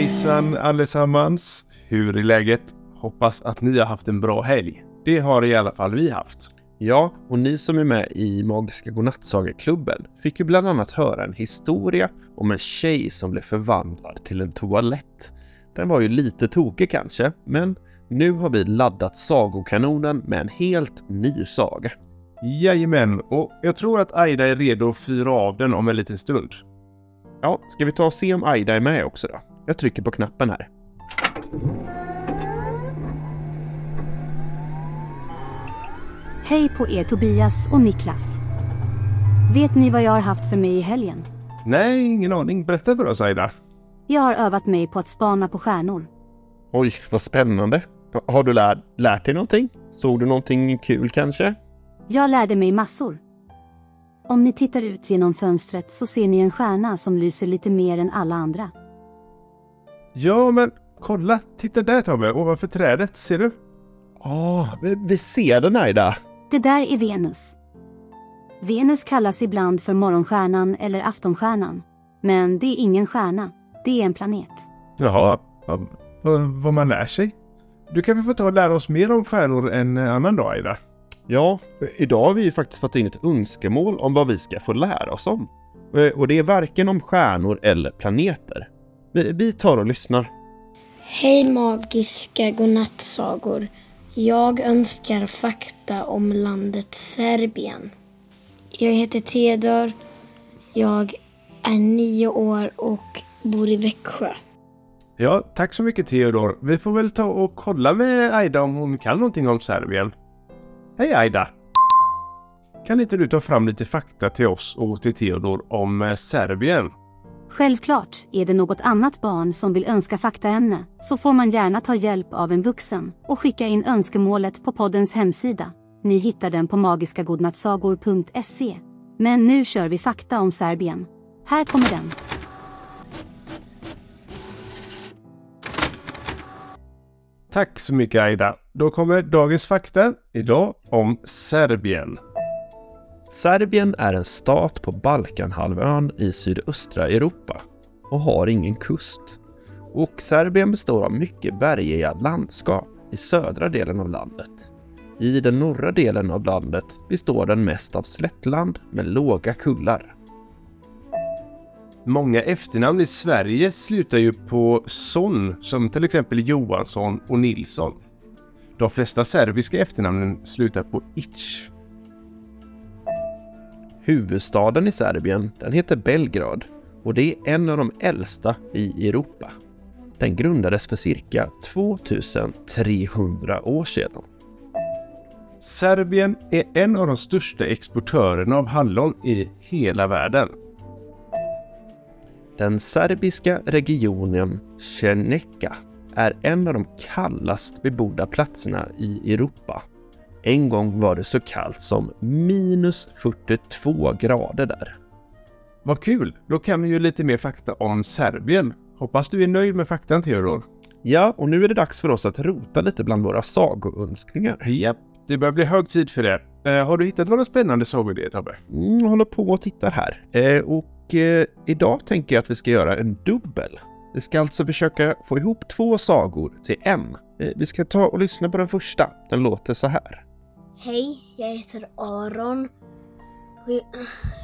Hejsan allesammans! Hur är läget? Hoppas att ni har haft en bra helg. Det har i alla fall vi haft. Ja, och ni som är med i Magiska Godnattsagaklubben fick ju bland annat höra en historia om en tjej som blev förvandlad till en toalett. Den var ju lite tokig kanske, men nu har vi laddat sagokanonen med en helt ny saga. Jajamän, och jag tror att Aida är redo att fyra av den om en liten stund. Ja, ska vi ta och se om Aida är med också då? Jag trycker på knappen här. Hej på er Tobias och Niklas. Vet ni vad jag har haft för mig i helgen? Nej, ingen aning. Berätta för oss Aida. Jag har övat mig på att spana på stjärnor. Oj, vad spännande. Har du lär, lärt dig någonting? Såg du någonting kul kanske? Jag lärde mig massor. Om ni tittar ut genom fönstret så ser ni en stjärna som lyser lite mer än alla andra. Ja, men kolla. Titta där Tobbe, ovanför trädet. Ser du? Ja, vi, vi ser den Aida. Det där är Venus. Venus kallas ibland för morgonstjärnan eller aftonstjärnan. Men det är ingen stjärna. Det är en planet. Jaha, vad, vad, vad man lär sig. Du kan väl få ta och lära oss mer om stjärnor en annan dag Aida? Ja, idag har vi ju faktiskt fått in ett önskemål om vad vi ska få lära oss om. Eh, Och det är varken om stjärnor eller planeter. Vi, vi tar och lyssnar. Hej magiska godnattsagor. Jag önskar fakta om landet Serbien. Jag heter Theodor. Jag är nio år och bor i Växjö. Ja, tack så mycket Theodor. Vi får väl ta och kolla med Aida om hon kan någonting om Serbien. Hej Aida! Kan inte du ta fram lite fakta till oss och till Theodor om eh, Serbien? Självklart, är det något annat barn som vill önska faktaämne så får man gärna ta hjälp av en vuxen och skicka in önskemålet på poddens hemsida. Ni hittar den på magiskagodnattsagor.se. Men nu kör vi fakta om Serbien. Här kommer den. Tack så mycket Aida. Då kommer dagens fakta idag om Serbien. Serbien är en stat på Balkanhalvön i sydöstra Europa och har ingen kust. Och Serbien består av mycket bergiga landskap i södra delen av landet. I den norra delen av landet består den mest av slättland med låga kullar. Många efternamn i Sverige slutar ju på son, som till exempel Johansson och Nilsson. De flesta serbiska efternamnen slutar på itch. Huvudstaden i Serbien, den heter Belgrad och det är en av de äldsta i Europa. Den grundades för cirka 2300 år sedan. Serbien är en av de största exportörerna av hallon i hela världen. Den serbiska regionen Cerneka är en av de kallast bebodda platserna i Europa. En gång var det så kallt som minus 42 grader där. Vad kul! Då kan vi ju lite mer fakta om Serbien. Hoppas du är nöjd med faktan Theodor. Ja, och nu är det dags för oss att rota lite bland våra sagoönskningar. Japp, det börjar bli hög tid för det. Eh, har du hittat några spännande sagoidéer Tobbe? Mm, jag håller på och tittar här. Eh, och eh, idag tänker jag att vi ska göra en dubbel. Vi ska alltså försöka få ihop två sagor till en. Eh, vi ska ta och lyssna på den första. Den låter så här. Hej, jag heter Aron.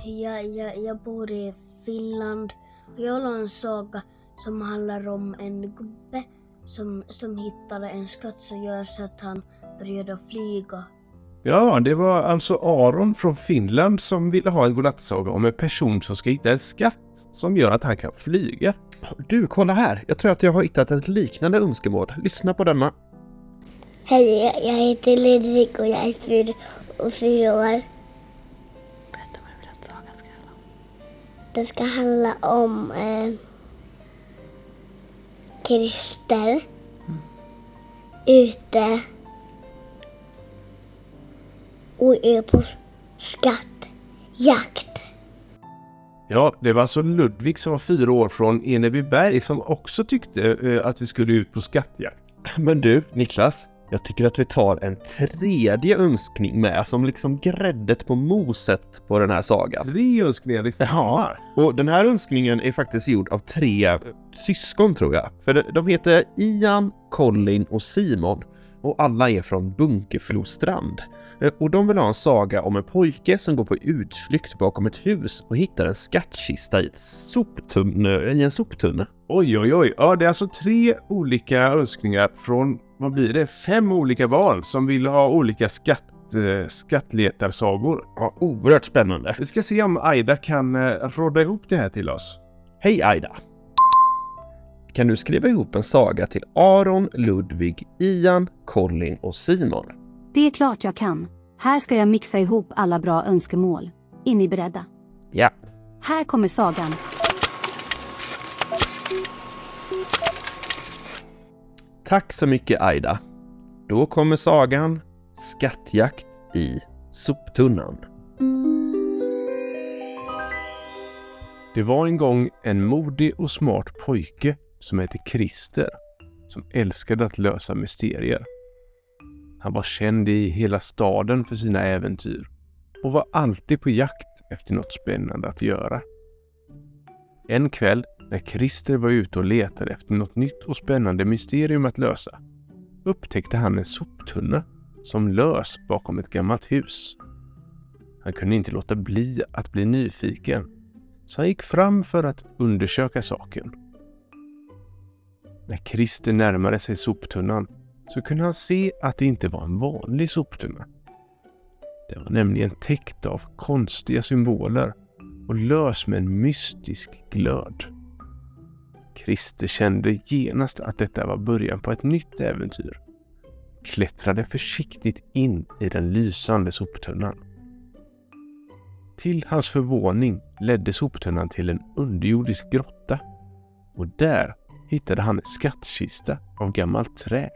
Jag, jag, jag bor i Finland. Och jag har en saga som handlar om en gubbe som, som hittade en skatt som gör så att han började flyga. Ja, det var alltså Aron från Finland som ville ha en godnattsaga om en person som ska hitta en skatt som gör att han kan flyga. Du, kolla här! Jag tror att jag har hittat ett liknande önskemål. Lyssna på denna. Hej, jag, heter Ludvig och jag är fyra, och fyra år. Berätta vad du vill att sagan ska handla om. Det ska handla om eh, Christer ute och är på skattjakt. Ja, det var alltså Ludvig som var fyra år från Enebyberg som också tyckte eh, att vi skulle ut på skattjakt. Men du, Niklas. Jag tycker att vi tar en tredje önskning med som liksom gräddet på moset på den här sagan. Tre önskningar i samma. Och den här önskningen är faktiskt gjord av tre syskon tror jag. För de- heter Ian, Colin och Simon. Och alla är från Bunkeflostrand. Eh, Och de vill ha en saga om en pojke som går på utflykt bakom ett hus och hittar en skattkista i, ett soptunne, i en soptunna. Oj, oj, oj. Ja, det är alltså tre olika önskningar från, vad blir det, fem olika barn som vill ha olika skatt, eh, skattletarsagor. Ja, oerhört spännande. Vi ska se om Aida kan eh, råda ihop det här till oss. Hej Aida! Kan du skriva ihop en saga till Aron, Ludvig, Ian, Colin och Simon? Det är klart jag kan. Här ska jag mixa ihop alla bra önskemål. Är ni beredda? Ja. Här kommer sagan. Tack så mycket Aida. Då kommer sagan Skattjakt i soptunnan. Det var en gång en modig och smart pojke som hette Christer som älskade att lösa mysterier. Han var känd i hela staden för sina äventyr och var alltid på jakt efter något spännande att göra. En kväll när Christer var ute och letade efter något nytt och spännande mysterium att lösa upptäckte han en soptunna som lös bakom ett gammalt hus. Han kunde inte låta bli att bli nyfiken så han gick fram för att undersöka saken. När Christer närmade sig soptunnan så kunde han se att det inte var en vanlig soptunna. Den var nämligen täckt av konstiga symboler och lös med en mystisk glöd. Christer kände genast att detta var början på ett nytt äventyr. Klättrade försiktigt in i den lysande soptunnan. Till hans förvåning ledde soptunnan till en underjordisk grotta och där hittade han en skattkista av gammalt trä.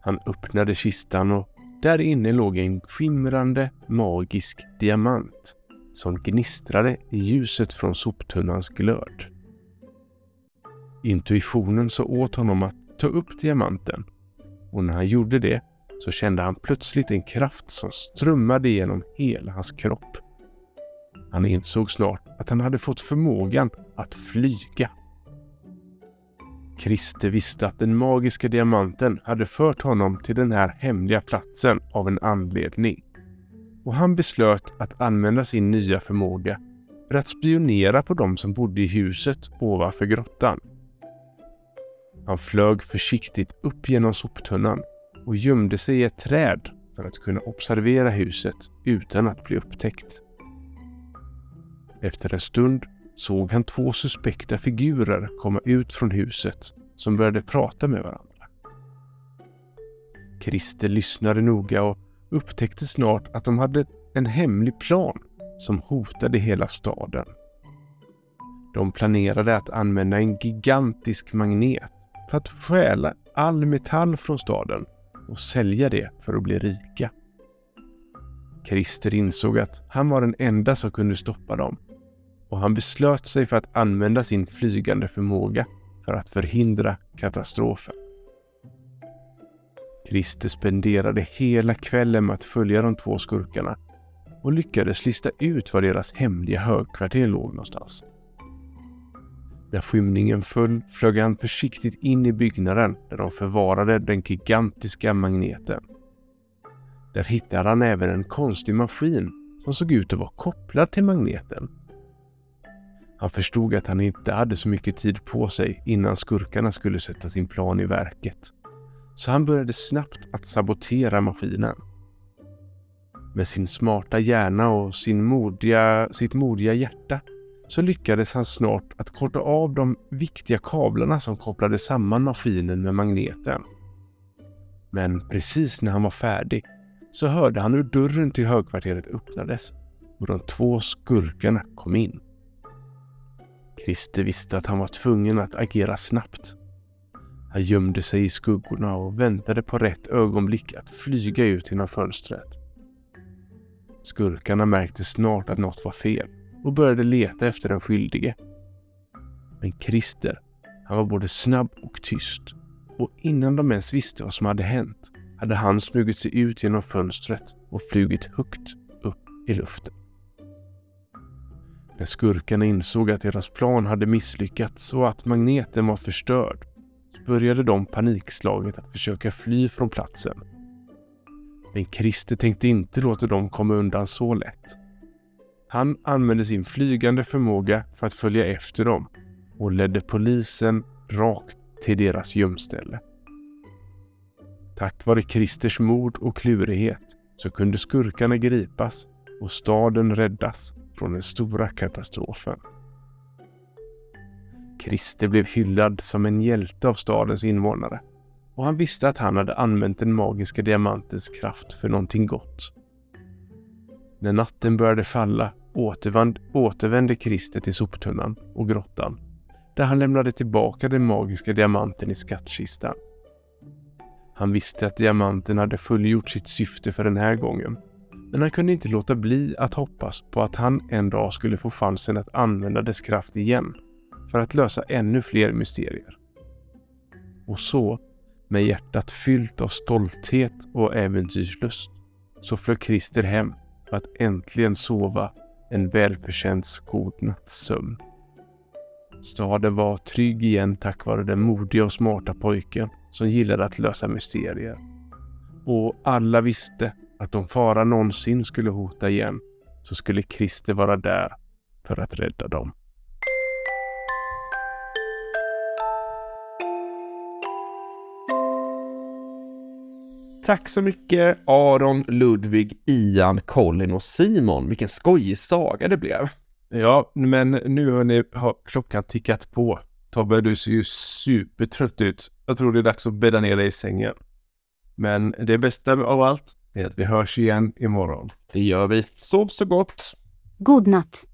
Han öppnade kistan och där inne låg en skimrande magisk diamant som gnistrade i ljuset från soptunnans glöd. Intuitionen sa åt honom att ta upp diamanten och när han gjorde det så kände han plötsligt en kraft som strömmade genom hela hans kropp. Han insåg snart att han hade fått förmågan att flyga. Christer visste att den magiska diamanten hade fört honom till den här hemliga platsen av en anledning. Och han beslöt att använda sin nya förmåga för att spionera på dem som bodde i huset ovanför grottan. Han flög försiktigt upp genom soptunnan och gömde sig i ett träd för att kunna observera huset utan att bli upptäckt. Efter en stund såg han två suspekta figurer komma ut från huset som började prata med varandra. Christer lyssnade noga och upptäckte snart att de hade en hemlig plan som hotade hela staden. De planerade att använda en gigantisk magnet för att stjäla all metall från staden och sälja det för att bli rika. Christer insåg att han var den enda som kunde stoppa dem och han beslöt sig för att använda sin flygande förmåga för att förhindra katastrofen. Christer spenderade hela kvällen med att följa de två skurkarna och lyckades lista ut var deras hemliga högkvarter låg någonstans. När skymningen föll flög han försiktigt in i byggnaden där de förvarade den gigantiska magneten. Där hittade han även en konstig maskin som såg ut att vara kopplad till magneten. Han förstod att han inte hade så mycket tid på sig innan skurkarna skulle sätta sin plan i verket. Så han började snabbt att sabotera maskinen. Med sin smarta hjärna och sin modiga, sitt modiga hjärta så lyckades han snart att korta av de viktiga kablarna som kopplade samman maskinen med magneten. Men precis när han var färdig så hörde han hur dörren till högkvarteret öppnades och de två skurkarna kom in. Christer visste att han var tvungen att agera snabbt. Han gömde sig i skuggorna och väntade på rätt ögonblick att flyga ut genom fönstret. Skurkarna märkte snart att något var fel och började leta efter den skyldige. Men Christer, han var både snabb och tyst Och innan de ens visste vad som hade hänt hade han smugit sig ut genom fönstret och flugit högt upp i luften. När skurkarna insåg att deras plan hade misslyckats och att magneten var förstörd så började de panikslaget att försöka fly från platsen. Men Christer tänkte inte låta dem komma undan så lätt. Han använde sin flygande förmåga för att följa efter dem och ledde polisen rakt till deras gömställe. Tack vare Christers mod och klurighet så kunde skurkarna gripas och staden räddas från den stora katastrofen. Christer blev hyllad som en hjälte av stadens invånare och han visste att han hade använt den magiska diamantens kraft för någonting gott. När natten började falla återvand, återvände Christer till soptunnan och grottan där han lämnade tillbaka den magiska diamanten i skattkistan. Han visste att diamanten hade fullgjort sitt syfte för den här gången. Men han kunde inte låta bli att hoppas på att han en dag skulle få chansen att använda dess kraft igen för att lösa ännu fler mysterier. Och så, med hjärtat fyllt av stolthet och äventyrslust, så flög Christer hem för att äntligen sova en välförtjänt godnattssömn. Staden var trygg igen tack vare den modiga och smarta pojken som gillade att lösa mysterier. Och alla visste att om fara någonsin skulle hota igen så skulle Christer vara där för att rädda dem. Tack så mycket Aron, Ludvig, Ian, Colin och Simon. Vilken skojig saga det blev. Ja, men nu har ni har klockan tickat på. Tobbe, du ser ju supertrött ut. Jag tror det är dags att bädda ner dig i sängen. Men det bästa av allt är att vi hörs igen imorgon. Det gör vi. Sov så gott! God natt.